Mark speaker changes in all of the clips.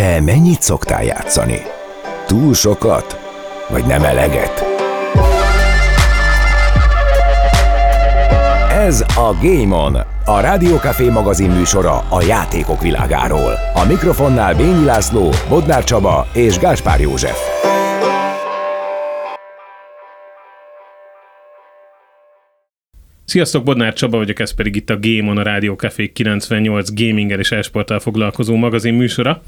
Speaker 1: Te mennyit szoktál játszani? Túl sokat? Vagy nem eleget? Ez a Game On, a Rádiókafé magazin műsora a játékok világáról. A mikrofonnál Bényi László, Bodnár Csaba és Gáspár József.
Speaker 2: Sziasztok, Bodnár Csaba vagyok, ez pedig itt a Game On, a Rádió Café 98 gaminggel és esporttal foglalkozó magazin műsora.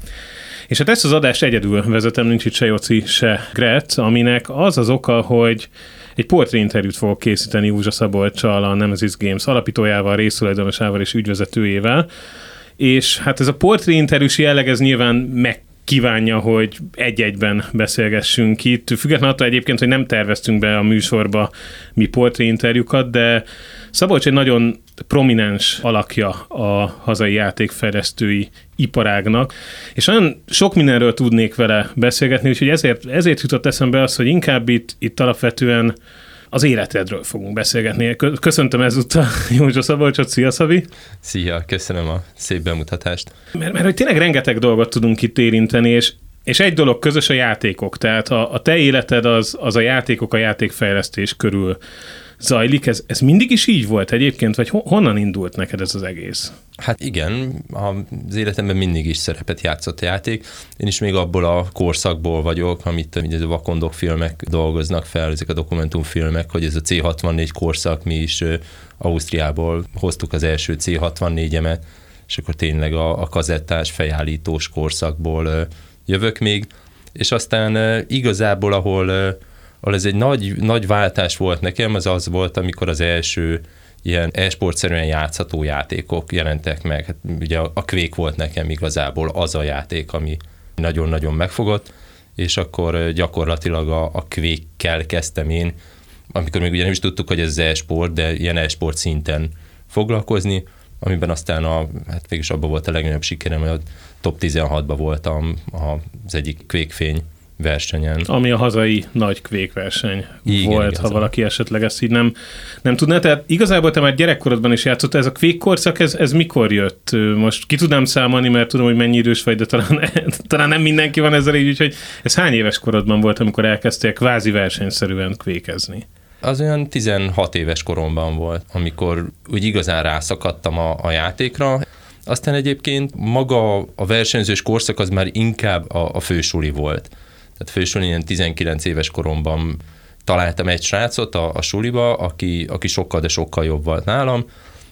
Speaker 2: És hát ezt az adást egyedül vezetem, nincs itt se Joci, se Gret, aminek az az oka, hogy egy portréinterjút fogok készíteni Józsa Szabolcsal, a Nemesis Games alapítójával, résztulajdonosával és ügyvezetőjével. És hát ez a portréinterjús jelleg, ez nyilván meg kívánja, hogy egy-egyben beszélgessünk itt. Függetlenül attól egyébként, hogy nem terveztünk be a műsorba mi portréinterjúkat, de Szabolcs egy nagyon prominens alakja a hazai játékfejlesztői iparágnak, és nagyon sok mindenről tudnék vele beszélgetni, úgyhogy ezért, ezért jutott eszembe az, hogy inkább itt, itt alapvetően az életedről fogunk beszélgetni. Köszöntöm ezúttal Józsa Szabolcsot, szia Szabi!
Speaker 3: Szia, köszönöm a szép bemutatást.
Speaker 2: Mert, mert hogy tényleg rengeteg dolgot tudunk itt érinteni, és és egy dolog közös a játékok, tehát a, a te életed az, az a játékok, a játékfejlesztés körül zajlik. Ez, ez mindig is így volt egyébként, vagy honnan indult neked ez az egész?
Speaker 3: Hát igen, az életemben mindig is szerepet játszott a játék. Én is még abból a korszakból vagyok, amit a vakondok filmek dolgoznak fel, ezek a dokumentumfilmek, hogy ez a C64 korszak, mi is Ausztriából hoztuk az első C64-emet, és akkor tényleg a, a kazettás, fejállítós korszakból jövök még, és aztán igazából, ahol ahol ez egy nagy, nagy váltás volt nekem, az az volt, amikor az első ilyen e-sportszerűen játszható játékok jelentek meg. Hát ugye a Quake volt nekem igazából az a játék, ami nagyon-nagyon megfogott, és akkor gyakorlatilag a, a Quake-kel kezdtem én, amikor még ugye nem is tudtuk, hogy ez az e-sport, de ilyen e-sport szinten foglalkozni, amiben aztán a, hát végül abban volt a legnagyobb sikerem, hogy a top 16-ban voltam az egyik Quake versenyen.
Speaker 2: Ami a hazai nagy kvékverseny igen, volt, igazán. ha valaki esetleg ezt így nem, nem tudná. Tehát igazából te már gyerekkorodban is játszottál, ez a kvékkorszak, ez, ez mikor jött? Most ki tudnám számolni, mert tudom, hogy mennyi idős vagy, de talán, talán nem mindenki van ezzel így, úgyhogy ez hány éves korodban volt, amikor elkezdtél kvázi versenyszerűen kvékezni?
Speaker 3: Az olyan 16 éves koromban volt, amikor úgy igazán rászakadtam a, a játékra. Aztán egyébként maga a versenyzős korszak az már inkább a, a fősuli volt tehát fősorban ilyen 19 éves koromban találtam egy srácot a, a suliba, aki, aki sokkal, de sokkal jobb volt nálam,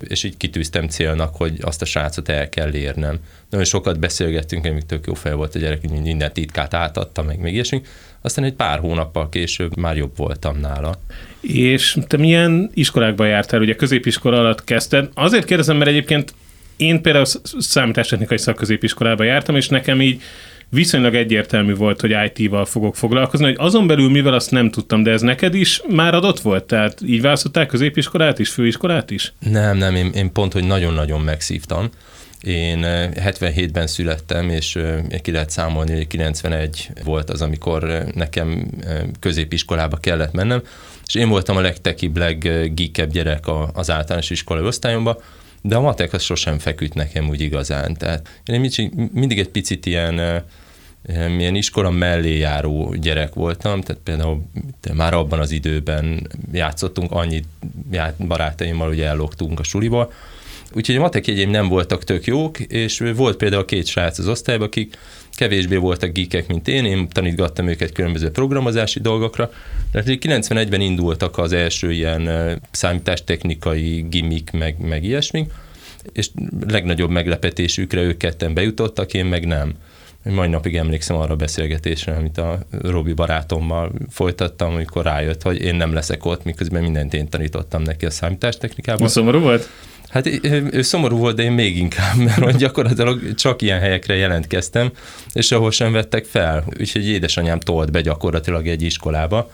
Speaker 3: és így kitűztem célnak, hogy azt a srácot el kell érnem. Nagyon sokat beszélgettünk, még tök jó fel volt a gyerek, hogy minden titkát átadta, meg még ilyesmi. Aztán egy pár hónappal később már jobb voltam nála.
Speaker 2: És te milyen iskolákban jártál? Ugye középiskola alatt kezdted. Azért kérdezem, mert egyébként én például számítástechnikai szakközépiskolában jártam, és nekem így viszonylag egyértelmű volt, hogy IT-val fogok foglalkozni, hogy azon belül mivel azt nem tudtam, de ez neked is már adott volt? Tehát így választották középiskolát is, főiskolát is?
Speaker 3: Nem, nem, én, én pont, hogy nagyon-nagyon megszívtam. Én 77-ben születtem, és ki lehet számolni, hogy 91 volt az, amikor nekem középiskolába kellett mennem, és én voltam a legtekibb, leggeekebb gyerek az általános iskolai osztályomban, de a matek az sosem feküdt nekem úgy igazán. Tehát én mindig egy picit ilyen milyen iskola mellé járó gyerek voltam, tehát például már abban az időben játszottunk, annyit barátaimmal ugye ellogtunk a suliba, úgyhogy a matek jegyeim nem voltak tök jók, és volt például két srác az osztályban, akik kevésbé voltak geekek, mint én, én tanítgattam őket különböző programozási dolgokra, tehát 91-ben indultak az első ilyen számítástechnikai gimmick, meg, meg ilyesmi, és legnagyobb meglepetésükre ők ketten bejutottak, én meg nem. Mai napig emlékszem arra a beszélgetésre, amit a Robi barátommal folytattam, amikor rájött, hogy én nem leszek ott, miközben mindent én tanítottam neki a számítástechnikában.
Speaker 2: Szomorú volt?
Speaker 3: Hát ő szomorú volt, de én még inkább, mert gyakorlatilag csak ilyen helyekre jelentkeztem, és ahol sem vettek fel. Úgyhogy édesanyám tolt be gyakorlatilag egy iskolába,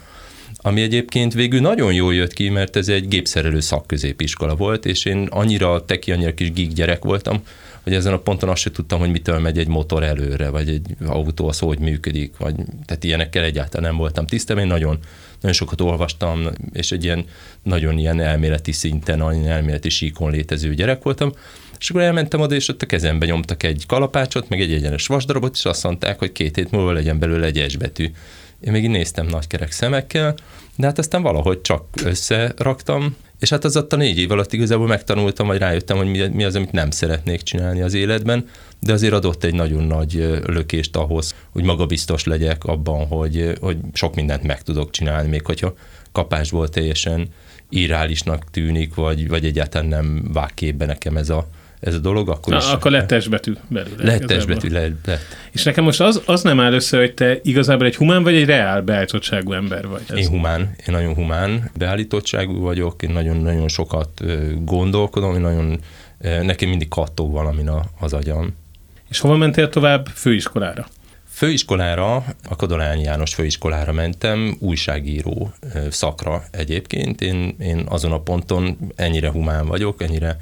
Speaker 3: ami egyébként végül nagyon jól jött ki, mert ez egy gépszerelő szakközépiskola volt, és én annyira teki, annyira kis geek gyerek voltam, hogy ezen a ponton azt sem tudtam, hogy mitől megy egy motor előre, vagy egy autó az hogy működik, vagy tehát ilyenekkel egyáltalán nem voltam tisztában. Én nagyon, nagyon sokat olvastam, és egy ilyen nagyon ilyen elméleti szinten, nagyon elméleti síkon létező gyerek voltam. És akkor elmentem oda, és ott a kezembe nyomtak egy kalapácsot, meg egy egyenes vasdarabot, és azt mondták, hogy két hét múlva legyen belőle egy esbetű. Én még így néztem nagy kerek szemekkel, de hát aztán valahogy csak összeraktam, és hát az ott a négy év alatt igazából megtanultam, vagy rájöttem, hogy mi, az, amit nem szeretnék csinálni az életben, de azért adott egy nagyon nagy lökést ahhoz, hogy magabiztos legyek abban, hogy, hogy sok mindent meg tudok csinálni, még hogyha kapásból teljesen irálisnak tűnik, vagy, vagy egyáltalán nem vág képbe nekem ez a, ez a dolog, akkor
Speaker 2: Na,
Speaker 3: is...
Speaker 2: akkor lett testbetű belőle.
Speaker 3: Lett testbetű, lett, lett.
Speaker 2: És nekem most az, az nem áll össze, hogy te igazából egy humán vagy egy reál beállítottságú ember vagy. Ez
Speaker 3: Én humán, én nagyon humán beállítottságú vagyok, én nagyon-nagyon sokat gondolkodom, én nagyon, nekem mindig kattog valamin az agyam.
Speaker 2: És hova mentél tovább? Főiskolára.
Speaker 3: Főiskolára, a Kodolányi János főiskolára mentem, újságíró szakra egyébként. Én, én azon a ponton ennyire humán vagyok, ennyire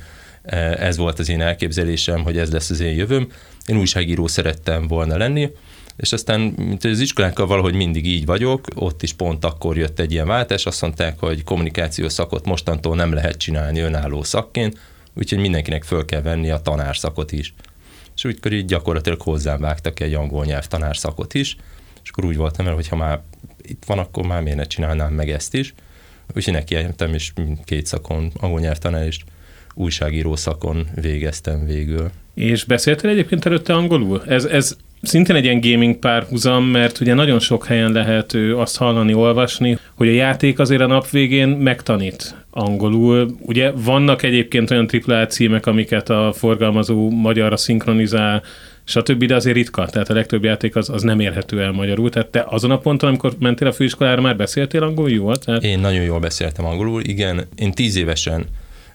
Speaker 3: ez volt az én elképzelésem, hogy ez lesz az én jövőm. Én újságíró szerettem volna lenni, és aztán, mint az iskolákkal valahogy mindig így vagyok, ott is pont akkor jött egy ilyen váltás, azt mondták, hogy kommunikációs szakot mostantól nem lehet csinálni önálló szakként, úgyhogy mindenkinek föl kell venni a tanárszakot is. És úgykor így gyakorlatilag hozzám vágtak egy angol nyelv tanárszakot is, és akkor úgy voltam el, hogy ha már itt van, akkor már miért ne csinálnám meg ezt is. Úgyhogy nekijöttem, és két szakon, angol nyelvtanár és újságíró szakon végeztem végül.
Speaker 2: És beszéltél egyébként előtte angolul? Ez, ez szintén egy ilyen gaming párhuzam, mert ugye nagyon sok helyen lehet azt hallani, olvasni, hogy a játék azért a nap végén megtanít angolul. Ugye vannak egyébként olyan AAA címek, amiket a forgalmazó magyarra szinkronizál, stb., de azért ritka, tehát a legtöbb játék az, az nem érhető el magyarul. Tehát te azon a ponton, amikor mentél a főiskolára, már beszéltél angolul jól? Tehát...
Speaker 3: Én nagyon jól beszéltem angolul, igen. Én tíz évesen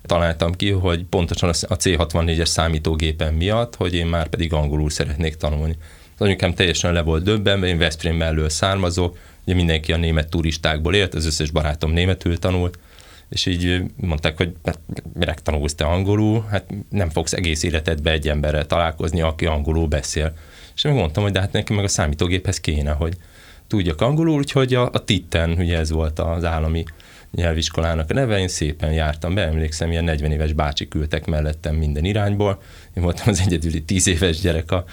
Speaker 3: találtam ki, hogy pontosan a C64-es számítógépen miatt, hogy én már pedig angolul szeretnék tanulni. Az anyukám teljesen le volt döbbenve, én Veszprém mellől származok, ugye mindenki a német turistákból élt, az összes barátom németül tanult, és így mondták, hogy hát, mire tanulsz te angolul, hát nem fogsz egész életedbe egy emberrel találkozni, aki angolul beszél. És én mondtam, hogy de hát nekem meg a számítógéphez kéne, hogy tudjak angolul, úgyhogy a, a Titten, ugye ez volt az állami nyelviskolának a neve, én szépen jártam be, emlékszem, ilyen 40 éves bácsi küldtek mellettem minden irányból, én voltam az egyedüli 10 éves gyerek a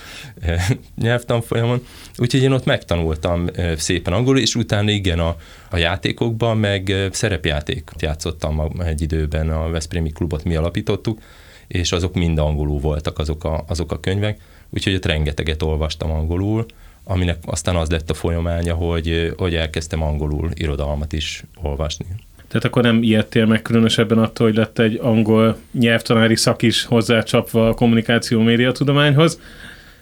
Speaker 3: e, nyelvtanfolyamon, úgyhogy én ott megtanultam e, szépen angolul, és utána igen a, a játékokban, meg e, szerepjátékot játszottam egy időben, a Veszprémi klubot mi alapítottuk, és azok mind angolul voltak azok a, azok a könyvek, úgyhogy ott rengeteget olvastam angolul, aminek aztán az lett a folyamánya, hogy, hogy elkezdtem angolul irodalmat is olvasni.
Speaker 2: Tehát akkor nem ijedtél meg különösebben attól, hogy lett egy angol nyelvtanári szak is hozzácsapva a kommunikáció médiatudományhoz.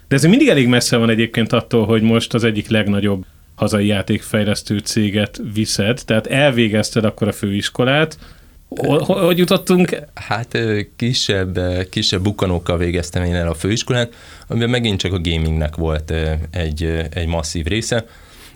Speaker 2: De ez mindig elég messze van egyébként attól, hogy most az egyik legnagyobb hazai játékfejlesztő céget viszed, tehát elvégezted akkor a főiskolát, hogy jutottunk?
Speaker 3: Hát kisebb, kisebb bukkanókkal végeztem én el a főiskolát, amiben megint csak a gamingnek volt egy, egy masszív része.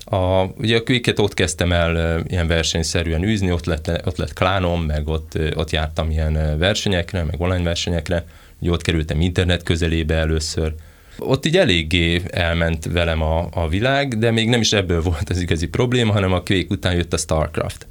Speaker 3: A, ugye a Quicket ott kezdtem el ilyen versenyszerűen űzni, ott lett, ott lett klánom, meg ott, ott jártam ilyen versenyekre, meg online versenyekre, ugye ott kerültem internet közelébe először. Ott így eléggé elment velem a, a világ, de még nem is ebből volt az igazi probléma, hanem a Quake után jött a StarCraft.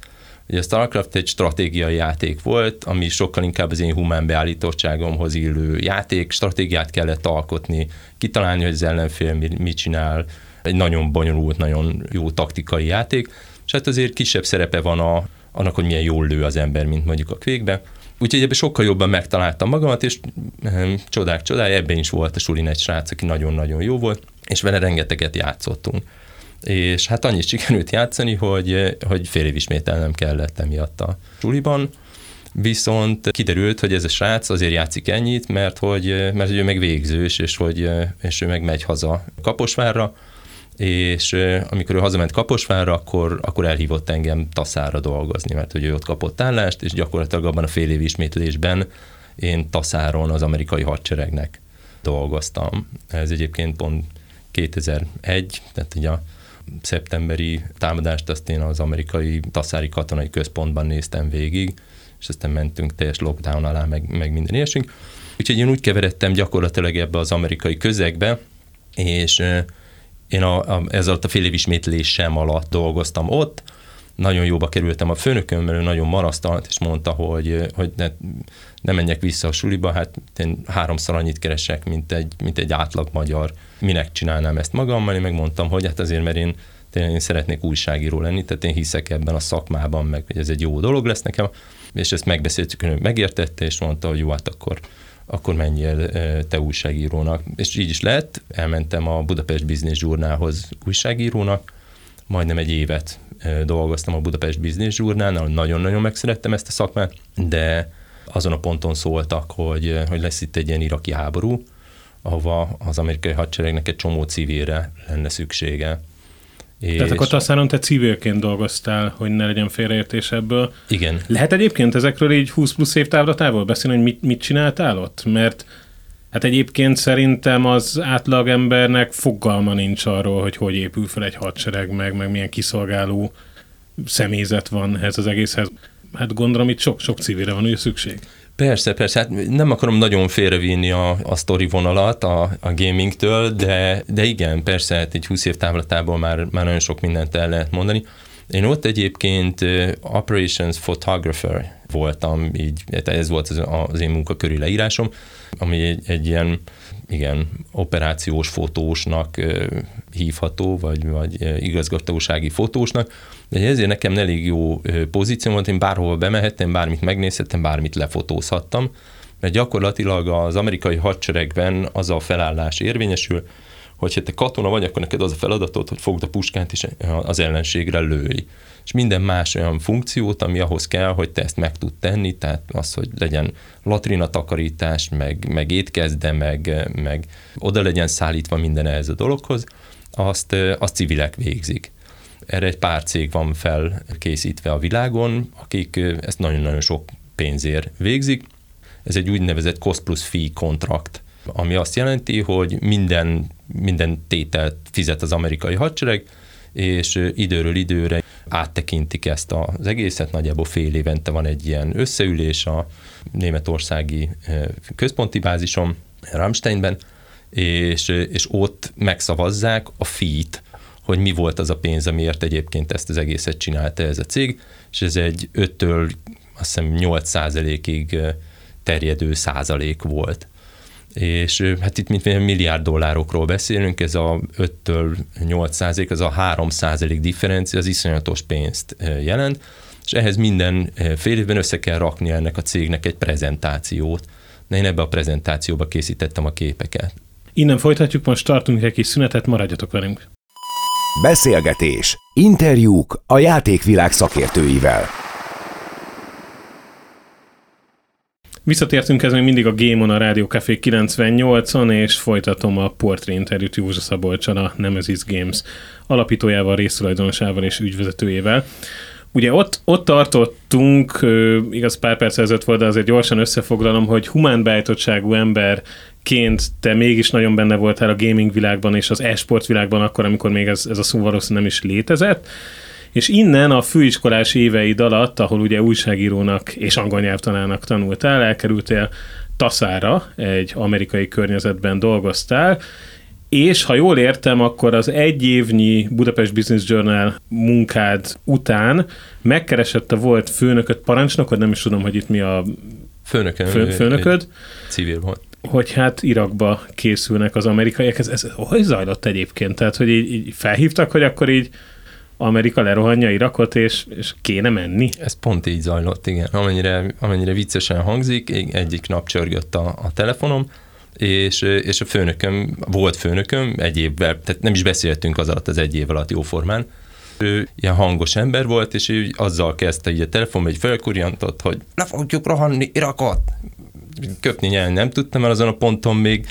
Speaker 3: Ugye a StarCraft egy stratégiai játék volt, ami sokkal inkább az én humán beállítottságomhoz illő játék, stratégiát kellett alkotni, kitalálni, hogy az ellenfél mit csinál, egy nagyon bonyolult, nagyon jó taktikai játék, és hát azért kisebb szerepe van a, annak, hogy milyen jól lő az ember, mint mondjuk a kvékbe. Úgyhogy ebben sokkal jobban megtaláltam magamat, és ehm, csodák, csodák, ebben is volt a Sulin egy srác, aki nagyon-nagyon jó volt, és vele rengeteget játszottunk. És hát annyit sikerült játszani, hogy, hogy fél év ismételnem kellett emiatt a suliban, viszont kiderült, hogy ez a srác azért játszik ennyit, mert hogy, mert hogy ő meg végzős, és, hogy, és ő meg megy haza Kaposvárra, és amikor ő hazament Kaposvárra, akkor, akkor elhívott engem Taszára dolgozni, mert hogy ő ott kapott állást, és gyakorlatilag abban a fél év ismétlésben én Taszáron az amerikai hadseregnek dolgoztam. Ez egyébként pont 2001, tehát ugye a szeptemberi támadást azt én az amerikai taszári katonai központban néztem végig, és aztán mentünk teljes lockdown alá, meg, meg minden ilyesünk. Úgyhogy én úgy keveredtem gyakorlatilag ebbe az amerikai közegbe, és én a, a, ez alatt a fél év ismétlésem alatt dolgoztam ott, nagyon jóba kerültem a főnökömmel, ő nagyon marasztalt, és mondta, hogy, hogy ne, ne menjek vissza a suliba, hát én háromszor annyit keresek, mint egy, mint egy átlag magyar. Minek csinálnám ezt magammal? Én megmondtam, hogy hát azért, mert én tényleg én szeretnék újságíró lenni, tehát én hiszek ebben a szakmában, meg hogy ez egy jó dolog lesz nekem, és ezt megbeszéltük, hogy megértette, és mondta, hogy jó, hát akkor, akkor menjél te újságírónak. És így is lett, elmentem a Budapest Business Journalhoz újságírónak, majdnem egy évet dolgoztam a Budapest Business Journalnál, nagyon-nagyon megszerettem ezt a szakmát, de azon a ponton szóltak, hogy, hogy lesz itt egy ilyen iraki háború, ahova az amerikai hadseregnek egy csomó civilre lenne szüksége.
Speaker 2: És... Tehát akkor Tassáron te civilként dolgoztál, hogy ne legyen félreértés ebből.
Speaker 3: Igen.
Speaker 2: Lehet egyébként ezekről így 20 plusz év távlatával beszélni, hogy mit, mit csináltál ott? Mert hát egyébként szerintem az átlagembernek fogalma nincs arról, hogy hogy épül fel egy hadsereg, meg, meg milyen kiszolgáló személyzet van ez az egészhez. Hát gondolom itt sok, sok civilre van ugye szükség.
Speaker 3: Persze, persze, hát nem akarom nagyon félrevinni a, a sztori vonalat a, a gamingtől, de, de igen, persze, hát egy 20 év távlatából már, már nagyon sok mindent el lehet mondani. Én ott egyébként Operations Photographer voltam, így, ez volt az, az én munkaköri leírásom, ami egy, egy ilyen igen, operációs fotósnak hívható, vagy, vagy igazgatósági fotósnak, de ezért nekem elég jó pozíció volt, én bárhol bemehettem, bármit megnézhettem, bármit lefotózhattam, mert gyakorlatilag az amerikai hadseregben az a felállás érvényesül, hogy ha te katona vagy, akkor neked az a feladatod, hogy fogd a puskát és az ellenségre lőj. És minden más olyan funkciót, ami ahhoz kell, hogy te ezt meg tud tenni, tehát az, hogy legyen latrina takarítás, meg, meg étkezde, meg, meg oda legyen szállítva minden ehhez a dologhoz, azt, azt civilek végzik. Erre egy pár cég van felkészítve a világon, akik ezt nagyon-nagyon sok pénzért végzik. Ez egy úgynevezett cost plus fee kontrakt, ami azt jelenti, hogy minden, minden tételt fizet az amerikai hadsereg, és időről időre áttekintik ezt az egészet, nagyjából fél évente van egy ilyen összeülés a németországi központi bázison, Ramsteinben, és, és ott megszavazzák a fít, hogy mi volt az a pénz, amiért egyébként ezt az egészet csinálta ez a cég, és ez egy 5-től azt hiszem 8 százalékig terjedő százalék volt. És hát itt mint milliárd dollárokról beszélünk, ez a 5-től 8 százalék, az a 3 százalék differencia, az iszonyatos pénzt jelent, és ehhez minden fél évben össze kell rakni ennek a cégnek egy prezentációt. Na én ebbe a prezentációba készítettem a képeket.
Speaker 2: Innen folytatjuk, most tartunk egy kis szünetet, maradjatok velünk.
Speaker 1: Beszélgetés, interjúk a játékvilág szakértőivel.
Speaker 2: Visszatértünk ez még mindig a Game on a Rádió Café 98-on, és folytatom a portré interjút Józsa Szabolcsan, a Nemesis Games alapítójával, résztulajdonosával és ügyvezetőjével. Ugye ott, ott tartottunk, igaz pár perc ezelőtt volt, de azért gyorsan összefoglalom, hogy humán beállítottságú emberként te mégis nagyon benne voltál a gaming világban és az e-sport világban akkor, amikor még ez, ez a szó valószínűleg nem is létezett. És innen a főiskolás éveid alatt, ahol ugye újságírónak és angol nyelvtanának tanultál, elkerültél Taszára, egy amerikai környezetben dolgoztál, és ha jól értem, akkor az egy évnyi Budapest Business Journal munkád után megkeresett a volt főnököt, parancsnokod, nem is tudom, hogy itt mi a
Speaker 3: Főnököm,
Speaker 2: fő, főnököd.
Speaker 3: Civil volt.
Speaker 2: Hogy hát Irakba készülnek az amerikaiak. Ez, ez hogy zajlott egyébként? Tehát, hogy így, így felhívtak, hogy akkor így Amerika lerohanja Irakot, és, és kéne menni?
Speaker 3: Ez pont így zajlott, igen. Amennyire, amennyire viccesen hangzik, egyik nap csörgött a, a telefonom, és, és a főnököm, volt főnököm egy évvel, tehát nem is beszéltünk az alatt az egy év alatt jóformán, ő ilyen hangos ember volt, és ő azzal kezdte így a telefonba, egy felkurjantott, hogy le fogjuk rohanni Irakot. Köpni nyelni nem tudtam, mert azon a ponton még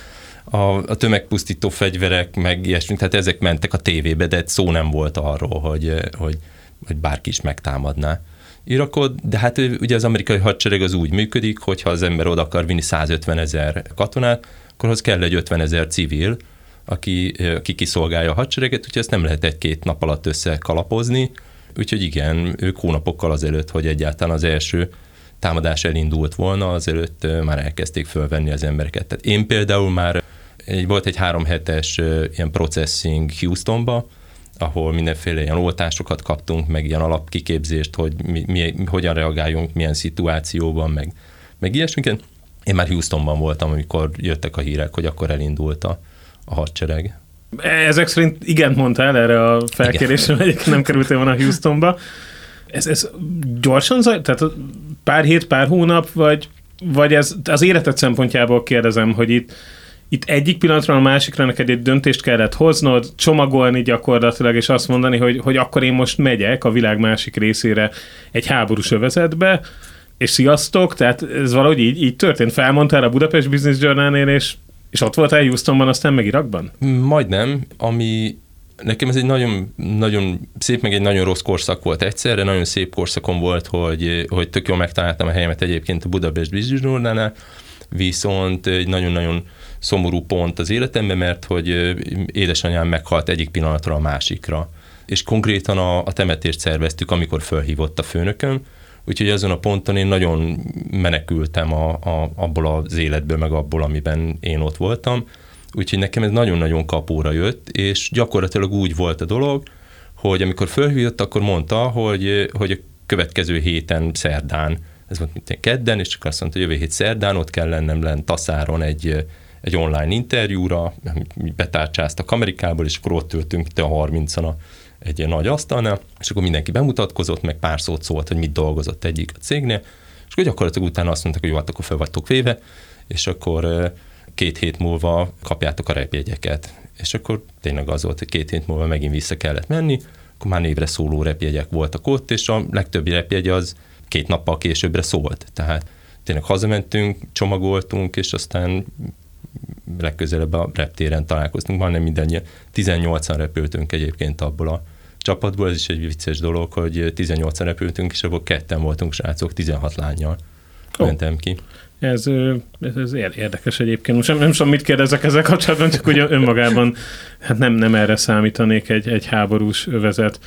Speaker 3: a, a tömegpusztító fegyverek, meg ilyesmi, tehát ezek mentek a tévébe, de szó nem volt arról, hogy, hogy, hogy bárki is megtámadná. Irakot, de hát ugye az amerikai hadsereg az úgy működik, hogy ha az ember oda akar vinni 150 ezer katonát, akkor az kell egy 50 ezer civil, aki, aki kiszolgálja a hadsereget, úgyhogy ezt nem lehet egy-két nap alatt összekalapozni, úgyhogy igen, ők hónapokkal azelőtt, hogy egyáltalán az első támadás elindult volna, azelőtt már elkezdték fölvenni az embereket. Tehát én például már egy, volt egy három hetes ilyen processing Houstonba, ahol mindenféle ilyen oltásokat kaptunk, meg ilyen alapkiképzést, hogy mi, mi, hogyan reagáljunk, milyen szituációban, meg, meg ilyesmiket. Én már Houstonban voltam, amikor jöttek a hírek, hogy akkor elindult a, a hadsereg.
Speaker 2: Ezek szerint igen mondtál erre a felkérésre, hogy nem kerültél volna Houstonba. Ez, ez gyorsan zaj, tehát pár hét, pár hónap, vagy, vagy ez az életed szempontjából kérdezem, hogy itt itt egyik pillanatra a másikra neked egy döntést kellett hoznod, csomagolni gyakorlatilag, és azt mondani, hogy, hogy akkor én most megyek a világ másik részére egy háborús övezetbe, és sziasztok, tehát ez valahogy így, így történt. Felmondtál a Budapest Business Journal-nél, és, és ott voltál Houstonban, aztán meg Irakban?
Speaker 3: Majdnem, ami nekem ez egy nagyon, nagyon szép, meg egy nagyon rossz korszak volt egyszerre, nagyon szép korszakom volt, hogy, hogy tök jól megtaláltam a helyemet egyébként a Budapest Business Journal-nál, viszont egy nagyon-nagyon szomorú pont az életemben, mert hogy édesanyám meghalt egyik pillanatra a másikra. És konkrétan a, a temetést szerveztük, amikor fölhívott a főnököm, úgyhogy azon a ponton én nagyon menekültem a, a, abból az életből, meg abból, amiben én ott voltam. Úgyhogy nekem ez nagyon-nagyon kapóra jött, és gyakorlatilag úgy volt a dolog, hogy amikor fölhívott, akkor mondta, hogy, hogy a következő héten, szerdán, ez volt mint kedden, és csak azt mondta, hogy jövő hét szerdán ott kell lennem lenn Taszáron egy, egy online interjúra, betárcsáztak Amerikából, és akkor ott ültünk te a 30 a egy ilyen nagy asztalnál, és akkor mindenki bemutatkozott, meg pár szót szólt, hogy mit dolgozott egyik a cégnél, és akkor gyakorlatilag utána azt mondták, hogy jó, hát akkor fel vagytok véve, és akkor két hét múlva kapjátok a repjegyeket. És akkor tényleg az volt, hogy két hét múlva megint vissza kellett menni, akkor már névre szóló repjegyek voltak ott, és a legtöbbi repjegy az két nappal későbbre szólt. Tehát tényleg hazamentünk, csomagoltunk, és aztán legközelebb a reptéren találkoztunk, majdnem mindannyian. 18-an repültünk egyébként abból a csapatból, ez is egy vicces dolog, hogy 18-an repültünk, és abból ketten voltunk srácok, 16 lányjal oh. mentem ki.
Speaker 2: Ez, ez, ez érdekes egyébként. Most nem, nem tudom, mit kérdezek ezzel kapcsolatban, csak ugye önmagában hát nem, nem erre számítanék egy, egy háborús övezet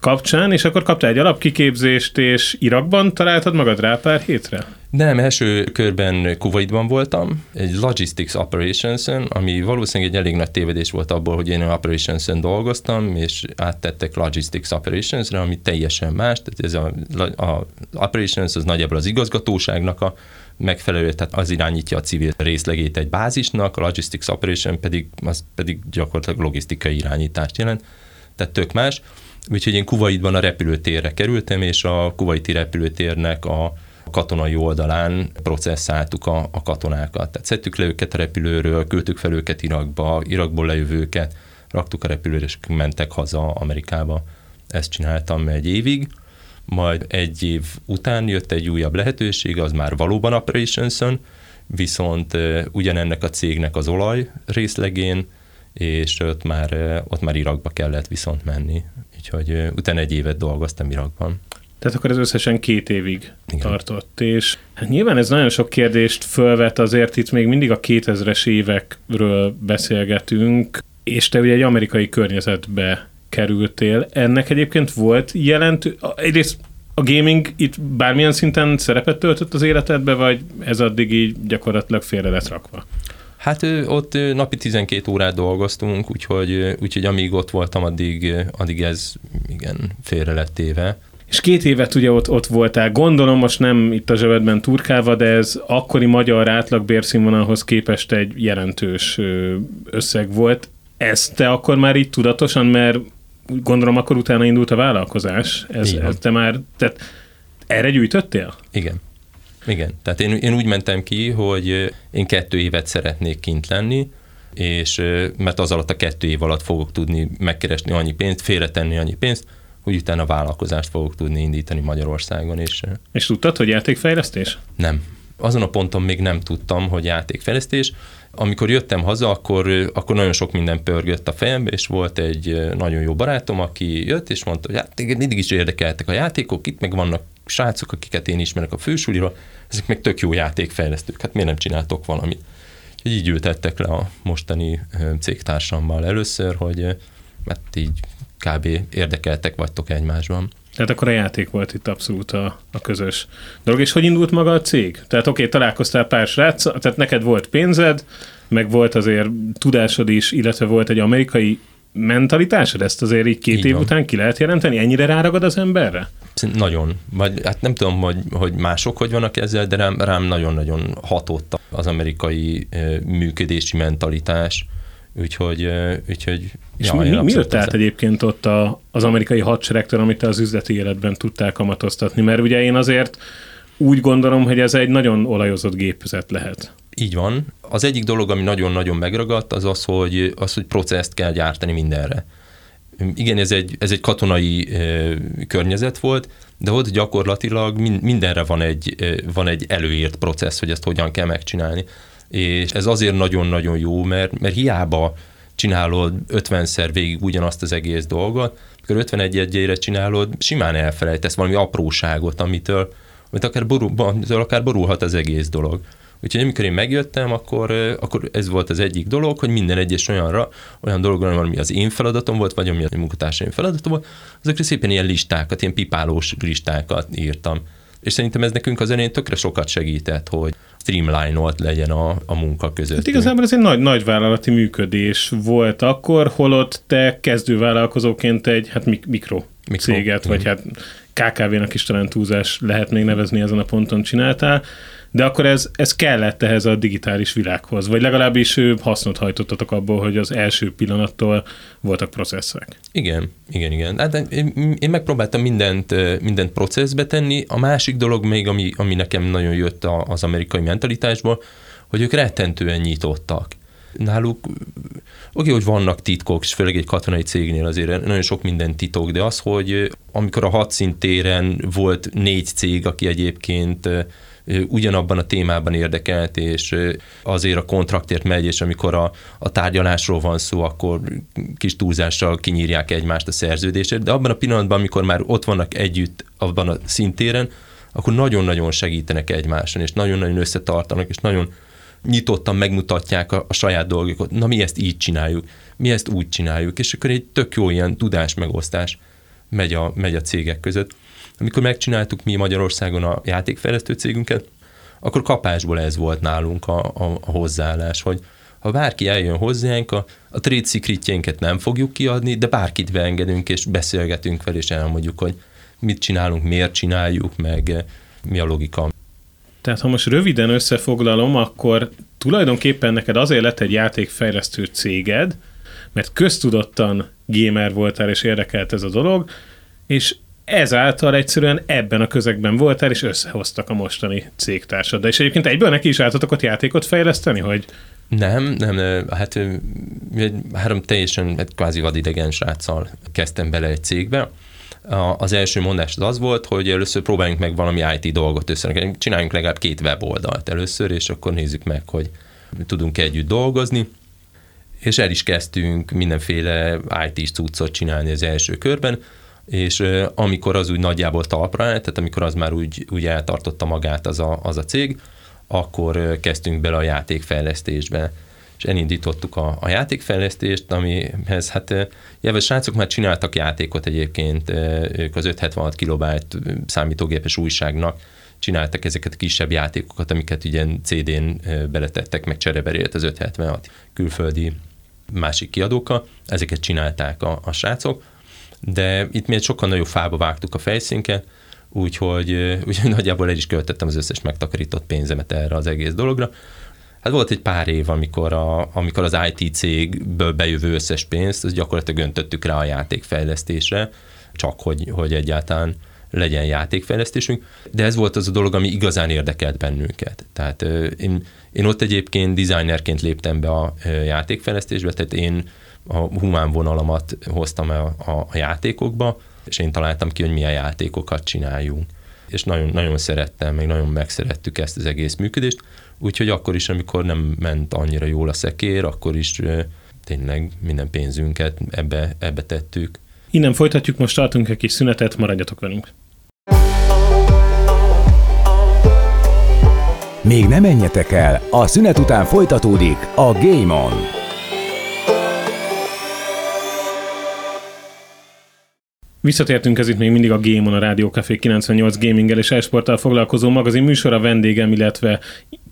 Speaker 2: kapcsán, és akkor kaptál egy alapkiképzést, és Irakban találtad magad rá pár hétre?
Speaker 3: Nem, első körben Kuwaitban voltam, egy Logistics operations ami valószínűleg egy elég nagy tévedés volt abból, hogy én operations dolgoztam, és áttettek Logistics Operations-re, ami teljesen más, tehát ez a, a Operations az nagyjából az igazgatóságnak a megfelelő, tehát az irányítja a civil részlegét egy bázisnak, a Logistics Operation pedig, az pedig gyakorlatilag logisztikai irányítást jelent, tehát tök más. Úgyhogy én Kuwaitban a repülőtérre kerültem, és a kuwaiti repülőtérnek a katonai oldalán processzáltuk a, a katonákat. Tehát szedtük le őket a repülőről, küldtük fel őket Irakba, Irakból lejövőket, raktuk a repülőre, és mentek haza Amerikába. Ezt csináltam egy évig, majd egy év után jött egy újabb lehetőség, az már valóban operations viszont ugyanennek a cégnek az olaj részlegén, és ott már, ott már Irakba kellett viszont menni. Úgyhogy utána egy évet dolgoztam Irakban.
Speaker 2: Tehát akkor ez összesen két évig Igen. tartott, és hát nyilván ez nagyon sok kérdést fölvet, azért itt még mindig a 2000-es évekről beszélgetünk, és te ugye egy amerikai környezetbe kerültél. Ennek egyébként volt jelentő, egyrészt a gaming itt bármilyen szinten szerepet töltött az életedbe, vagy ez addig így gyakorlatilag félre lett rakva?
Speaker 3: Hát ott napi 12 órát dolgoztunk, úgyhogy, úgyhogy amíg ott voltam, addig, addig ez igen, félre lett éve.
Speaker 2: És két évet ugye ott, ott voltál, gondolom most nem itt a zsebedben turkálva, de ez akkori magyar átlag bérszínvonalhoz képest egy jelentős összeg volt. Ez te akkor már így tudatosan, mert gondolom akkor utána indult a vállalkozás. Ez, ez te már, tehát erre gyűjtöttél?
Speaker 3: Igen. Igen, tehát én, én úgy mentem ki, hogy én kettő évet szeretnék kint lenni, és mert az alatt a kettő év alatt fogok tudni megkeresni annyi pénzt, félretenni annyi pénzt, hogy utána vállalkozást fogok tudni indítani Magyarországon. És,
Speaker 2: és tudtad, hogy játékfejlesztés?
Speaker 3: Nem. Azon a ponton még nem tudtam, hogy játékfejlesztés. Amikor jöttem haza, akkor, akkor nagyon sok minden pörgött a fejembe, és volt egy nagyon jó barátom, aki jött, és mondta, hogy hát mindig is érdekeltek a játékok, itt meg vannak srácok, akiket én ismerek a fősuliról, ezek meg tök jó játékfejlesztők, hát miért nem csináltok valamit? Úgyhogy így ültettek le a mostani cégtársammal először, hogy mert így kb. érdekeltek vagytok egymásban.
Speaker 2: Tehát akkor a játék volt itt abszolút a, a közös dolog. És hogy indult maga a cég? Tehát oké, okay, találkoztál pár srác, tehát neked volt pénzed, meg volt azért tudásod is, illetve volt egy amerikai mentalitásod? Ezt azért így két
Speaker 3: Így
Speaker 2: év
Speaker 3: van.
Speaker 2: után ki lehet jelenteni? Ennyire ráragad az emberre?
Speaker 3: Nagyon. Vagy hát nem tudom, hogy, hogy mások hogy vannak ezzel, de rám, rám nagyon-nagyon hatott az amerikai működési mentalitás. Úgyhogy, úgyhogy
Speaker 2: És
Speaker 3: ja,
Speaker 2: mi, mi, jött át egyébként ott a, az amerikai hadseregtől, amit az üzleti életben tudtál kamatoztatni? Mert ugye én azért úgy gondolom, hogy ez egy nagyon olajozott gépezet lehet.
Speaker 3: Így van. Az egyik dolog, ami nagyon-nagyon megragadt, az az, hogy, az, hogy processzt kell gyártani mindenre. Igen, ez egy, ez egy katonai ö, környezet volt, de ott gyakorlatilag min, mindenre van egy, ö, van egy előírt processz, hogy ezt hogyan kell megcsinálni. És ez azért nagyon-nagyon jó, mert, mert hiába csinálod 50-szer végig ugyanazt az egész dolgot, amikor 51 egyére csinálod, simán elfelejtesz valami apróságot, amitől, amit akár, borul, amitől akár borulhat az egész dolog. Úgyhogy amikor én megjöttem, akkor, akkor ez volt az egyik dolog, hogy minden egyes olyanra, olyan dologra, ami az én feladatom volt, vagy ami a munkatársaim feladata volt, azokra szépen ilyen listákat, ilyen pipálós listákat írtam. És szerintem ez nekünk az elején tökre sokat segített, hogy streamline-olt legyen a, a munka között.
Speaker 2: Hát igazából ez egy nagy, nagy vállalati működés volt akkor, holott te kezdővállalkozóként egy hát mik- mikro,
Speaker 3: Mikro,
Speaker 2: céget, vagy hát KKV-nak is talán túlzás lehet még nevezni ezen a ponton csináltál, de akkor ez, ez kellett ehhez a digitális világhoz, vagy legalábbis hasznot hajtottatok abból, hogy az első pillanattól voltak processzek.
Speaker 3: Igen, igen, igen. Hát én, megpróbáltam mindent, mindent processzbe tenni. A másik dolog még, ami, ami nekem nagyon jött a- az amerikai mentalitásból, hogy ők rettentően nyitottak. Náluk, oké, hogy vannak titkok, és főleg egy katonai cégnél azért nagyon sok minden titok, de az, hogy amikor a hadszintéren volt négy cég, aki egyébként ugyanabban a témában érdekelt, és azért a kontraktért megy, és amikor a, a tárgyalásról van szó, akkor kis túlzással kinyírják egymást a szerződésért, de abban a pillanatban, amikor már ott vannak együtt abban a szintéren, akkor nagyon-nagyon segítenek egymáson, és nagyon-nagyon összetartanak, és nagyon nyitottan megmutatják a, a saját dolgokat. Na, mi ezt így csináljuk, mi ezt úgy csináljuk, és akkor egy tök jó ilyen tudásmegosztás megy a, megy a cégek között. Amikor megcsináltuk mi Magyarországon a játékfejlesztő cégünket, akkor kapásból ez volt nálunk a, a, a hozzáállás, hogy ha bárki eljön hozzánk, a, a trade secretjeinket nem fogjuk kiadni, de bárkit beengedünk, és beszélgetünk vele, és elmondjuk, hogy mit csinálunk, miért csináljuk, meg mi a logika.
Speaker 2: Tehát ha most röviden összefoglalom, akkor tulajdonképpen neked azért lett egy játékfejlesztő céged, mert köztudottan gamer voltál és érdekelt ez a dolog, és ezáltal egyszerűen ebben a közegben voltál, és összehoztak a mostani cégtársad. És egyébként egyből neki is álltatok ott játékot fejleszteni, hogy
Speaker 3: Nem, nem, hát három teljesen egy kvázi vadidegen sráccal kezdtem bele egy cégbe. Az első mondás az az volt, hogy először próbáljunk meg valami IT dolgot össze. Csináljunk legalább két weboldalt először, és akkor nézzük meg, hogy tudunk együtt dolgozni. És el is kezdtünk mindenféle IT-s cuccot csinálni az első körben, és amikor az úgy nagyjából talpra állt, tehát amikor az már úgy, úgy eltartotta magát az a, az a cég, akkor kezdtünk bele a játékfejlesztésbe és elindítottuk a, a játékfejlesztést, amihez hát jelves srácok már csináltak játékot egyébként, ők az 576 kilobájt számítógépes újságnak csináltak ezeket a kisebb játékokat, amiket ugye CD-n beletettek, meg csereberélt az 576 külföldi másik kiadókkal, ezeket csinálták a, a srácok, de itt mi egy sokkal nagyobb fába vágtuk a fejszínket, úgyhogy, úgyhogy nagyjából el is költöttem az összes megtakarított pénzemet erre az egész dologra. Hát volt egy pár év, amikor, a, amikor az IT cégből bejövő összes pénzt, az gyakorlatilag öntöttük rá a játékfejlesztésre, csak hogy, hogy egyáltalán legyen játékfejlesztésünk, de ez volt az a dolog, ami igazán érdekelt bennünket. Tehát én, én ott egyébként designerként léptem be a játékfejlesztésbe, tehát én a humán vonalamat hoztam a, a, a játékokba, és én találtam ki, hogy milyen játékokat csináljunk. És nagyon, nagyon szerettem, meg nagyon megszerettük ezt az egész működést, úgyhogy akkor is, amikor nem ment annyira jól a szekér, akkor is tényleg minden pénzünket ebbe, ebbe tettük.
Speaker 2: innen folytatjuk, most tartunk egy kis szünetet, maradjatok velünk.
Speaker 1: Még ne menjetek el, a szünet után folytatódik a Game On.
Speaker 2: Visszatértünk, ez itt még mindig a Game On, a Rádió Café 98 gaminggel és esporttal foglalkozó magazin műsora vendégem, illetve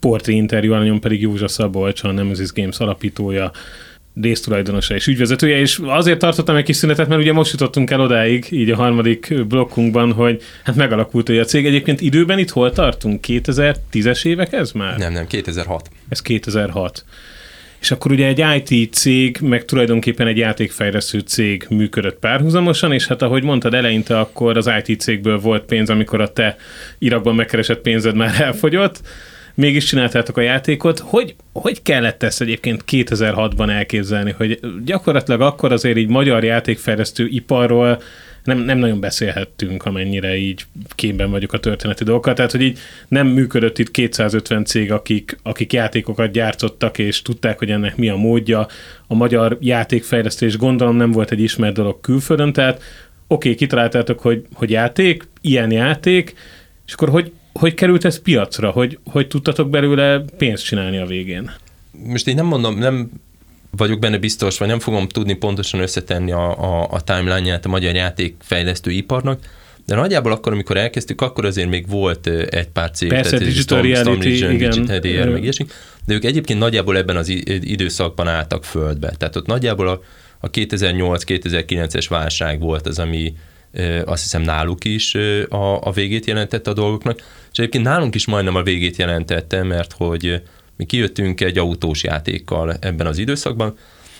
Speaker 2: portré interjú alanyom pedig Józsa Szabolcs, a Nemesis Games alapítója. résztulajdonosa és ügyvezetője, és azért tartottam egy kis szünetet, mert ugye most jutottunk el odáig, így a harmadik blokkunkban, hogy hát megalakult a cég. Egyébként időben itt hol tartunk? 2010-es évek ez már?
Speaker 3: Nem, nem, 2006.
Speaker 2: Ez 2006. És akkor ugye egy IT cég, meg tulajdonképpen egy játékfejlesztő cég működött párhuzamosan, és hát ahogy mondtad eleinte, akkor az IT cégből volt pénz, amikor a te Irakban megkeresett pénzed már elfogyott, mégis csináltátok a játékot. Hogy, hogy kellett ezt egyébként 2006-ban elképzelni, hogy gyakorlatilag akkor azért így magyar játékfejlesztő iparról nem, nem nagyon beszélhettünk, amennyire így képben vagyok a történeti dolgokat. Tehát, hogy így nem működött itt 250 cég, akik, akik játékokat gyártottak, és tudták, hogy ennek mi a módja. A magyar játékfejlesztés gondolom nem volt egy ismert dolog külföldön, tehát oké, okay, kitaláltátok, hogy, hogy játék, ilyen játék, és akkor hogy, hogy került ez piacra? Hogy, hogy tudtatok belőle pénzt csinálni a végén?
Speaker 3: Most én nem mondom, nem vagyok benne biztos, vagy nem fogom tudni pontosan összetenni a, a, a timeline-ját a magyar játékfejlesztő iparnak, de nagyjából akkor, amikor elkezdtük, akkor azért még volt egy pár cég,
Speaker 2: Persze, tehát Digital Storm, Storm igen.
Speaker 3: Digital DR, meg ilyesmi, de ők egyébként nagyjából ebben az időszakban álltak földbe. Tehát ott nagyjából a, a 2008-2009-es válság volt az, ami azt hiszem náluk is a, a végét jelentette a dolgoknak, és egyébként nálunk is majdnem a végét jelentette, mert hogy mi kijöttünk egy autós játékkal ebben az időszakban,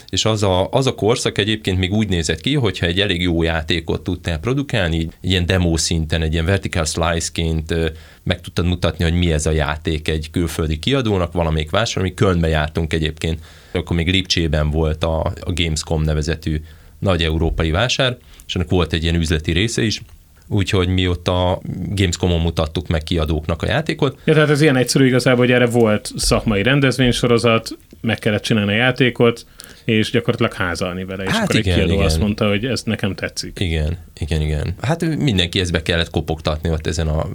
Speaker 3: és az a, az a korszak egyébként még úgy nézett ki, hogyha egy elég jó játékot tudtál produkálni, így ilyen demo szinten, egy ilyen vertical slice-ként meg tudtad mutatni, hogy mi ez a játék egy külföldi kiadónak, valamelyik vásár, mi Kölnbe jártunk egyébként, akkor még Lipcsében volt a, a Gamescom nevezetű nagy európai vásár, és ennek volt egy ilyen üzleti része is, úgyhogy mi ott a Gamescom-on mutattuk meg kiadóknak a játékot.
Speaker 2: Ja, tehát ez ilyen egyszerű igazából, hogy erre volt szakmai rendezvénysorozat, meg kellett csinálni a játékot, és gyakorlatilag házalni vele, és hát akkor igen, egy kiadó igen. azt mondta, hogy ez nekem tetszik.
Speaker 3: Igen, igen, igen. Hát mindenki ezt be kellett kopogtatni ott ezen a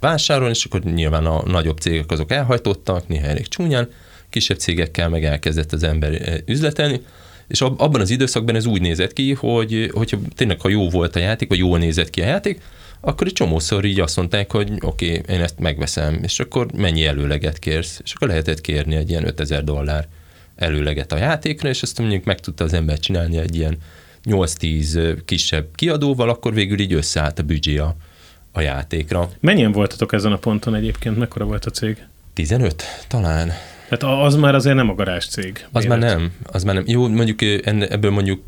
Speaker 3: vásáron, és akkor nyilván a nagyobb cégek azok elhajtottak, néha elég csúnyán, kisebb cégekkel meg elkezdett az ember eh, üzletelni, és abban az időszakban ez úgy nézett ki, hogy hogyha tényleg ha jó volt a játék, vagy jól nézett ki a játék, akkor egy csomószor így azt mondták, hogy oké, okay, én ezt megveszem, és akkor mennyi előleget kérsz, és akkor lehetett kérni egy ilyen 5000 dollár előleget a játékra, és azt mondjuk meg tudta az ember csinálni egy ilyen 8-10 kisebb kiadóval, akkor végül így összeállt a büdzsé a, a játékra.
Speaker 2: Mennyien voltatok ezen a ponton egyébként? Mekkora volt a cég?
Speaker 3: 15 talán.
Speaker 2: Tehát az már azért nem a garázs cég.
Speaker 3: Az már nem, az már nem. Jó, mondjuk ebből mondjuk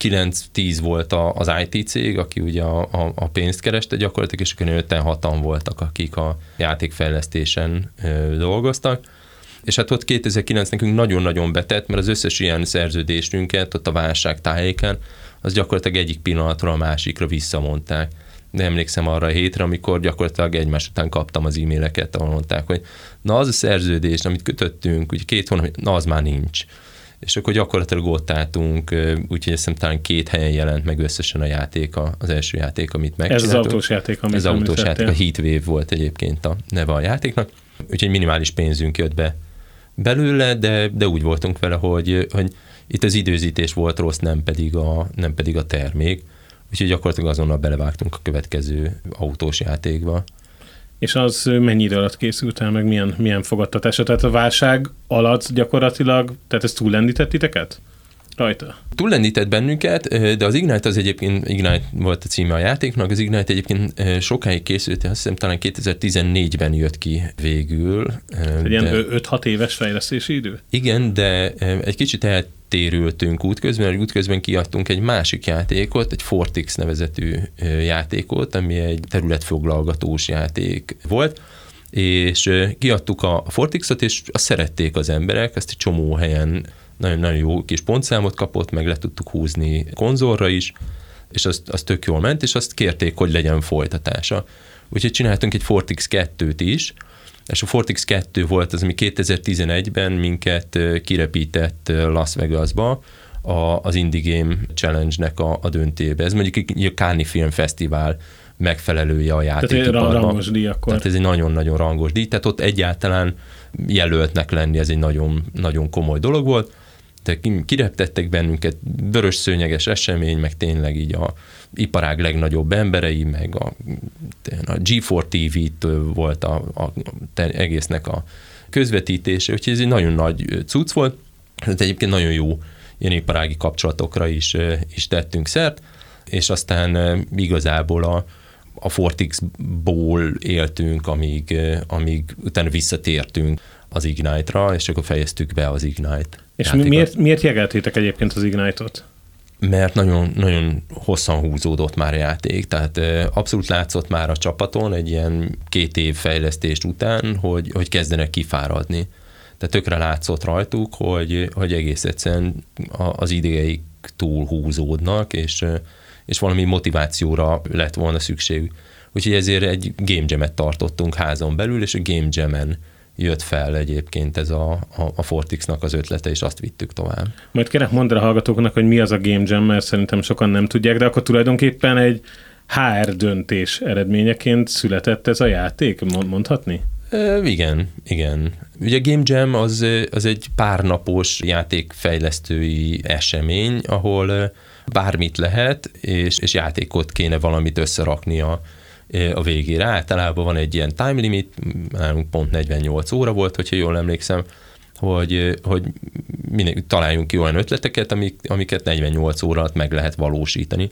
Speaker 3: 9-10 volt az IT cég, aki ugye a, a, a pénzt kereste gyakorlatilag, és akkor 5-6-an voltak, akik a játékfejlesztésen dolgoztak. És hát ott 2009 nekünk nagyon-nagyon betett, mert az összes ilyen szerződésünket ott a válság tájéken, az gyakorlatilag egyik pillanatról a másikra visszamondták de emlékszem arra a hétre, amikor gyakorlatilag egymás után kaptam az e-maileket, ahol mondták, hogy na az a szerződés, amit kötöttünk, ugye két hónap, na az már nincs. És akkor gyakorlatilag ott álltunk, úgyhogy hiszem talán két helyen jelent meg összesen a játék, az első játék, amit megcsináltunk.
Speaker 2: Ez az autós játék, amit
Speaker 3: Ez az autós játék, a Heatwave volt egyébként a neve a játéknak, úgyhogy minimális pénzünk jött be belőle, de, de úgy voltunk vele, hogy, hogy itt az időzítés volt rossz, nem pedig a, nem pedig a termék. Úgyhogy gyakorlatilag azonnal belevágtunk a következő autós játékba.
Speaker 2: És az mennyi idő alatt készült el, meg milyen, milyen fogadtatása? Tehát a válság alatt gyakorlatilag, tehát ez túllendített titeket? Rajta.
Speaker 3: Túllendített bennünket, de az Ignite az egyébként, Ignite volt a címe a játéknak, az Ignite egyébként sokáig készült, azt hiszem talán 2014-ben jött ki végül.
Speaker 2: Egy ilyen 5-6 éves fejlesztési idő?
Speaker 3: Igen, de egy kicsit el térültünk útközben, mert útközben kiadtunk egy másik játékot, egy Fortix nevezetű játékot, ami egy területfoglalgatós játék volt, és kiadtuk a Fortixot, és azt szerették az emberek, ezt egy csomó helyen nagyon-nagyon jó kis pontszámot kapott, meg le tudtuk húzni konzolra is, és az, az tök jól ment, és azt kérték, hogy legyen folytatása. Úgyhogy csináltunk egy Fortix 2-t is, és a Fortix 2 volt az, ami 2011-ben minket kirepített Las Vegasba, a, az Indie Game Challenge-nek a, a döntébe. Ez mondjuk egy Cannes Film Fesztivál megfelelője a játékiparban. Tehát egy
Speaker 2: rangos díj akkor.
Speaker 3: Tehát ez egy nagyon-nagyon rangos díj, tehát ott egyáltalán jelöltnek lenni, ez egy nagyon, nagyon komoly dolog volt. Tehát kireptettek bennünket, vörös szőnyeges esemény, meg tényleg így a iparág legnagyobb emberei, meg a, a G4 TV-t volt a, a, a egésznek a közvetítése, úgyhogy ez egy nagyon nagy cucc volt, ez egyébként nagyon jó ilyen iparági kapcsolatokra is, is tettünk szert, és aztán igazából a, a Fortix-ból éltünk, amíg, amíg utána visszatértünk az Ignite-ra, és akkor fejeztük be az Ignite.
Speaker 2: És játékot. miért, miért jegeltétek egyébként az Ignite-ot?
Speaker 3: mert nagyon, nagyon hosszan húzódott már a játék, tehát abszolút látszott már a csapaton egy ilyen két év fejlesztést után, hogy, hogy kezdenek kifáradni. Tehát tökre látszott rajtuk, hogy, hogy egész egyszerűen az idegeik túl húzódnak, és, és valami motivációra lett volna szükség. Úgyhogy ezért egy game jam-et tartottunk házon belül, és a game jam-en jött fel egyébként ez a, a, a Fortixnak az ötlete, és azt vittük tovább.
Speaker 2: Majd kérek mondd a hallgatóknak, hogy mi az a Game Jam, mert szerintem sokan nem tudják, de akkor tulajdonképpen egy HR döntés eredményeként született ez a játék, mondhatni?
Speaker 3: E, igen, igen. Ugye Game Jam az, az egy párnapos játékfejlesztői esemény, ahol bármit lehet, és, és játékot kéne valamit összerakni a, a végére. Általában van egy ilyen time limit, pont 48 óra volt, hogyha jól emlékszem, hogy, hogy minél, találjunk ki olyan ötleteket, amik, amiket 48 óra alatt meg lehet valósítani.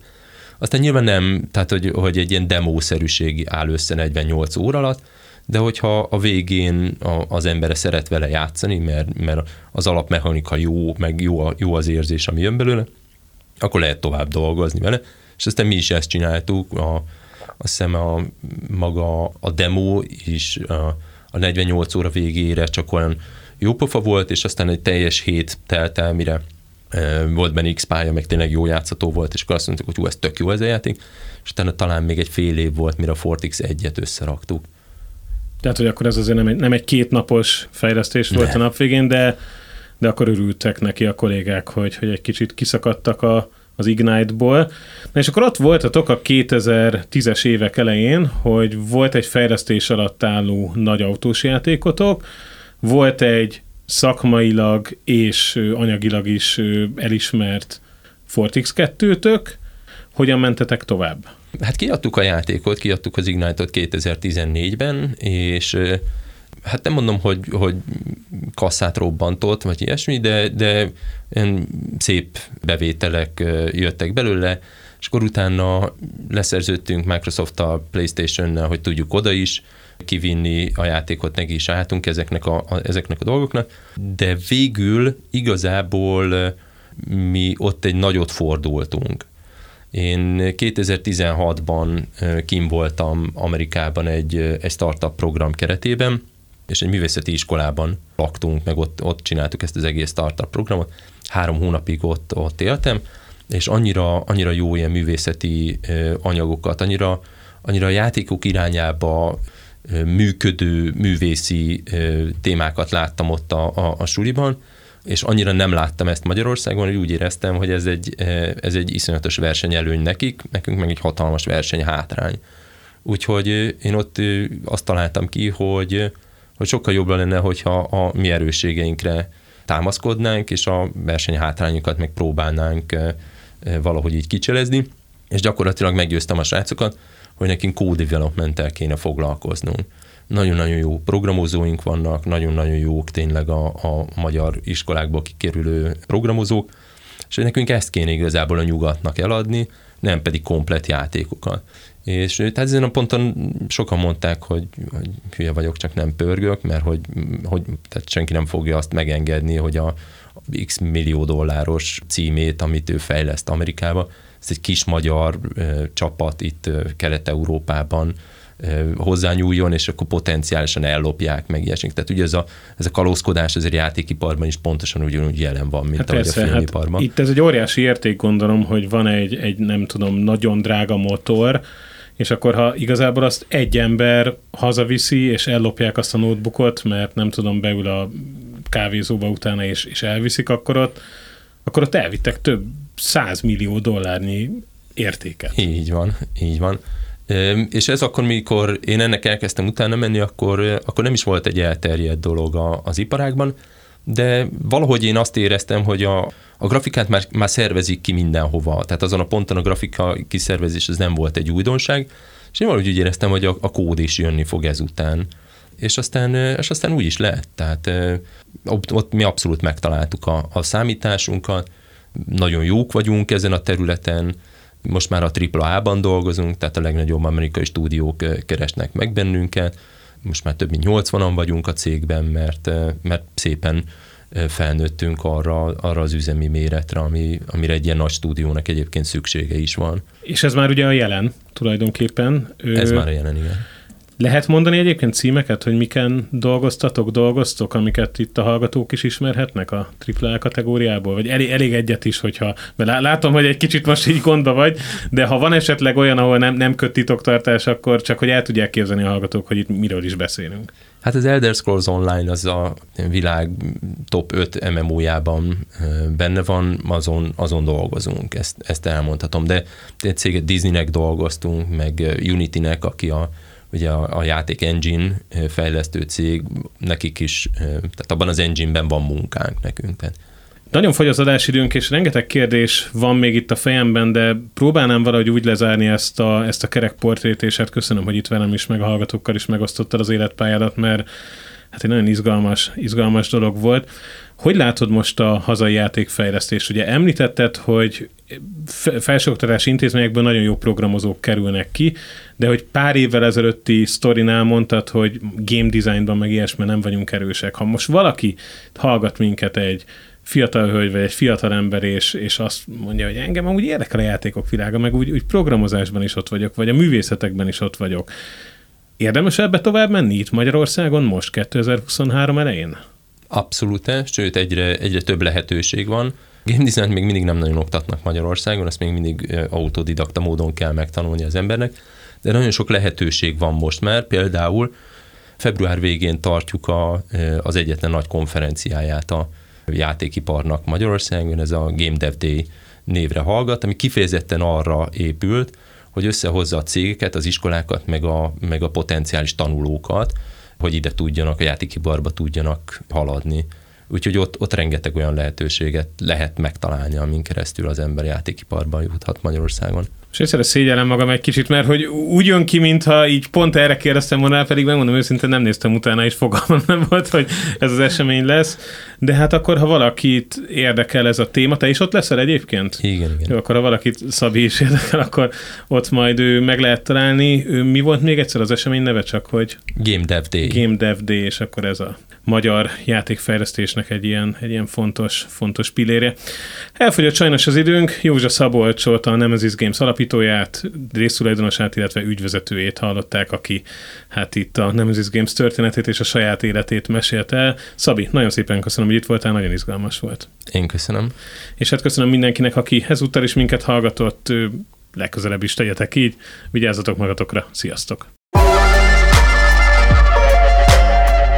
Speaker 3: Aztán nyilván nem, tehát hogy, hogy egy ilyen demószerűség áll össze 48 óra alatt, de hogyha a végén a, az embere szeret vele játszani, mert, mert az alapmechanika jó, meg jó, jó az érzés, ami jön belőle, akkor lehet tovább dolgozni vele. És aztán mi is ezt csináltuk, a, azt hiszem a maga a demo is a, a 48 óra végére csak olyan jó pofa volt, és aztán egy teljes hét telt el, mire e, volt benne X pálya, meg tényleg jó játszható volt, és akkor azt mondtuk, hogy jó, ez tök jó ez a játék, és utána talán még egy fél év volt, mire a Fortix egyet összeraktuk.
Speaker 2: Tehát, hogy akkor ez azért nem egy, nem egy kétnapos fejlesztés volt a nap végén, de, de akkor örültek neki a kollégák, hogy, hogy egy kicsit kiszakadtak a, az Ignite-ból. Na és akkor ott voltatok a 2010-es évek elején, hogy volt egy fejlesztés alatt álló nagy autós játékotok, volt egy szakmailag és anyagilag is elismert Fortix 2-tök, hogyan mentetek tovább?
Speaker 3: Hát kiadtuk a játékot, kiadtuk az Ignite-ot 2014-ben, és hát nem mondom, hogy, hogy kasszát robbantott, vagy ilyesmi, de, de ilyen szép bevételek jöttek belőle, és akkor utána leszerződtünk Microsoft-tal, Playstation-nel, hogy tudjuk oda is kivinni a játékot, neki is álltunk ezeknek a, a, ezeknek a dolgoknak, de végül igazából mi ott egy nagyot fordultunk. Én 2016-ban kim voltam Amerikában egy, egy startup program keretében, és egy művészeti iskolában laktunk, meg ott, ott csináltuk ezt az egész startup programot. Három hónapig ott, ott éltem, és annyira, annyira jó ilyen művészeti anyagokat, annyira, annyira a játékok irányába működő művészi témákat láttam ott a, a, a suliban, és annyira nem láttam ezt Magyarországon, hogy úgy éreztem, hogy ez egy, ez egy iszonyatos versenyelőny nekik, nekünk meg egy hatalmas verseny hátrány. Úgyhogy én ott azt találtam ki, hogy, hogy sokkal jobb lenne, hogyha a mi erősségeinkre támaszkodnánk, és a verseny hátrányokat meg próbálnánk valahogy így kicselezni, és gyakorlatilag meggyőztem a srácokat, hogy nekünk code development kéne foglalkoznunk. Nagyon-nagyon jó programozóink vannak, nagyon-nagyon jók tényleg a, a magyar iskolákból kikerülő programozók, és nekünk ezt kéne igazából a nyugatnak eladni, nem pedig komplet játékokat. És tehát ezen a ponton sokan mondták, hogy, hogy hülye vagyok, csak nem pörgök, mert hogy, hogy tehát senki nem fogja azt megengedni, hogy a x millió dolláros címét, amit ő fejleszt Amerikába, ez egy kis magyar ö, csapat itt ö, Kelet-Európában hozzányúljon, és akkor potenciálisan ellopják, meg ilyesmik. Tehát ugye ez a, ez a kalózkodás azért játékiparban is pontosan ugyanúgy jelen van, mint hát ahogy persze, a filmiparban. Hát
Speaker 2: itt ez egy óriási érték, gondolom, hogy van egy, egy nem tudom, nagyon drága motor, és akkor ha igazából azt egy ember hazaviszi, és ellopják azt a notebookot, mert nem tudom, beül a kávézóba utána, és, és elviszik, akkor ott, akkor ott elvittek több százmillió dollárnyi értéket.
Speaker 3: Így van, így van. És ez akkor, mikor én ennek elkezdtem utána menni, akkor, akkor nem is volt egy elterjedt dolog az iparágban, de valahogy én azt éreztem, hogy a, a grafikát már, már szervezik ki mindenhova. Tehát azon a ponton a grafika kiszervezés az nem volt egy újdonság, és én valahogy úgy éreztem, hogy a, a kód is jönni fog ezután. És aztán, és aztán úgy is lett. Tehát ott, ott mi abszolút megtaláltuk a, a számításunkat, nagyon jók vagyunk ezen a területen, most már a AAA-ban dolgozunk, tehát a legnagyobb amerikai stúdiók keresnek meg bennünket, most már több mint 80-an vagyunk a cégben, mert, mert szépen felnőttünk arra, arra az üzemi méretre, ami, amire egy ilyen nagy stúdiónak egyébként szüksége is van.
Speaker 2: És ez már ugye a jelen tulajdonképpen.
Speaker 3: Ez már a jelen, igen.
Speaker 2: Lehet mondani egyébként címeket, hogy miken dolgoztatok, dolgoztok, amiket itt a hallgatók is ismerhetnek a AAA kategóriából? Vagy elég, elég egyet is, hogyha... Mert látom, hogy egy kicsit most így gondba vagy, de ha van esetleg olyan, ahol nem, nem köt titoktartás, akkor csak hogy el tudják képzelni a hallgatók, hogy itt miről is beszélünk.
Speaker 3: Hát az Elder Scrolls Online az a világ top 5 MMO-jában benne van, azon, azon dolgozunk, ezt, ezt elmondhatom. De egy céget Disneynek dolgoztunk, meg Unitynek, aki a ugye a, a játék engine fejlesztő cég, nekik is, tehát abban az engine-ben van munkánk nekünk. Tehát.
Speaker 2: Nagyon fogy az adásidőnk, és rengeteg kérdés van még itt a fejemben, de próbálnám valahogy úgy lezárni ezt a, ezt a kerekportrét, és hát köszönöm, hogy itt velem is, meg a hallgatókkal is megosztottad az életpályádat, mert hát egy nagyon izgalmas, izgalmas dolog volt. Hogy látod most a hazai játékfejlesztést? Ugye említetted, hogy felsőoktatási intézményekből nagyon jó programozók kerülnek ki, de hogy pár évvel ezelőtti sztorinál mondtad, hogy game designban meg ilyesmi nem vagyunk erősek. Ha most valaki hallgat minket egy fiatal hölgy vagy egy fiatal ember, és, és azt mondja, hogy engem amúgy érdekel a játékok világa, meg úgy, úgy programozásban is ott vagyok, vagy a művészetekben is ott vagyok. Érdemes ebbe tovább menni itt Magyarországon most 2023 elején?
Speaker 3: Abszolút, sőt egyre, egyre több lehetőség van. Game design még mindig nem nagyon oktatnak Magyarországon, ezt még mindig autodidakta módon kell megtanulni az embernek, de nagyon sok lehetőség van most már, például február végén tartjuk a, az egyetlen nagy konferenciáját a játékiparnak Magyarországon, ez a Game Dev Day névre hallgat, ami kifejezetten arra épült, hogy összehozza a cégeket, az iskolákat, meg a, meg a potenciális tanulókat, hogy ide tudjanak, a játékiparba tudjanak haladni. Úgyhogy ott, ott rengeteg olyan lehetőséget lehet megtalálni, amin keresztül az ember játékiparban juthat Magyarországon.
Speaker 2: És egyszerre szégyellem magam egy kicsit, mert hogy úgy jön ki, mintha így pont erre kérdeztem volna, pedig megmondom őszintén nem néztem utána, és fogalmam nem volt, hogy ez az esemény lesz. De hát akkor, ha valakit érdekel ez a téma, te is ott leszel egyébként?
Speaker 3: Igen, igen.
Speaker 2: Jó, akkor ha valakit Szabi is érdekel, akkor ott majd ő meg lehet találni. Ő, mi volt még egyszer az esemény neve, csak hogy?
Speaker 3: Game Dev Day.
Speaker 2: Game Dev Day, és akkor ez a magyar játékfejlesztésnek egy ilyen, egy ilyen fontos, fontos pillére. Elfogyott sajnos az időnk, Józsa Szabolcsot, a Nemesis Games alapítóját, résztulajdonosát, illetve ügyvezetőjét hallották, aki hát itt a Nemesis Games történetét és a saját életét mesélte el. Szabi, nagyon szépen köszönöm, hogy itt voltál, nagyon izgalmas volt.
Speaker 3: Én köszönöm.
Speaker 2: És hát köszönöm mindenkinek, aki ezúttal is minket hallgatott, legközelebb is tegyetek így. Vigyázzatok magatokra, sziasztok!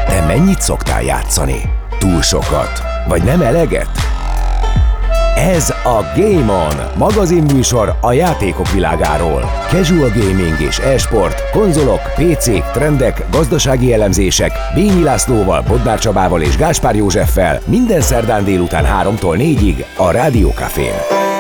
Speaker 1: Te mennyit szoktál játszani? Túl sokat? Vagy nem eleget? Ez a Game On, magazinműsor a játékok világáról. Casual gaming és e-sport, konzolok, PC-k, trendek, gazdasági elemzések, Bényi Lászlóval, Bodnár Csabával és Gáspár Józseffel minden szerdán délután 3-tól 4-ig a Rádió Cafén.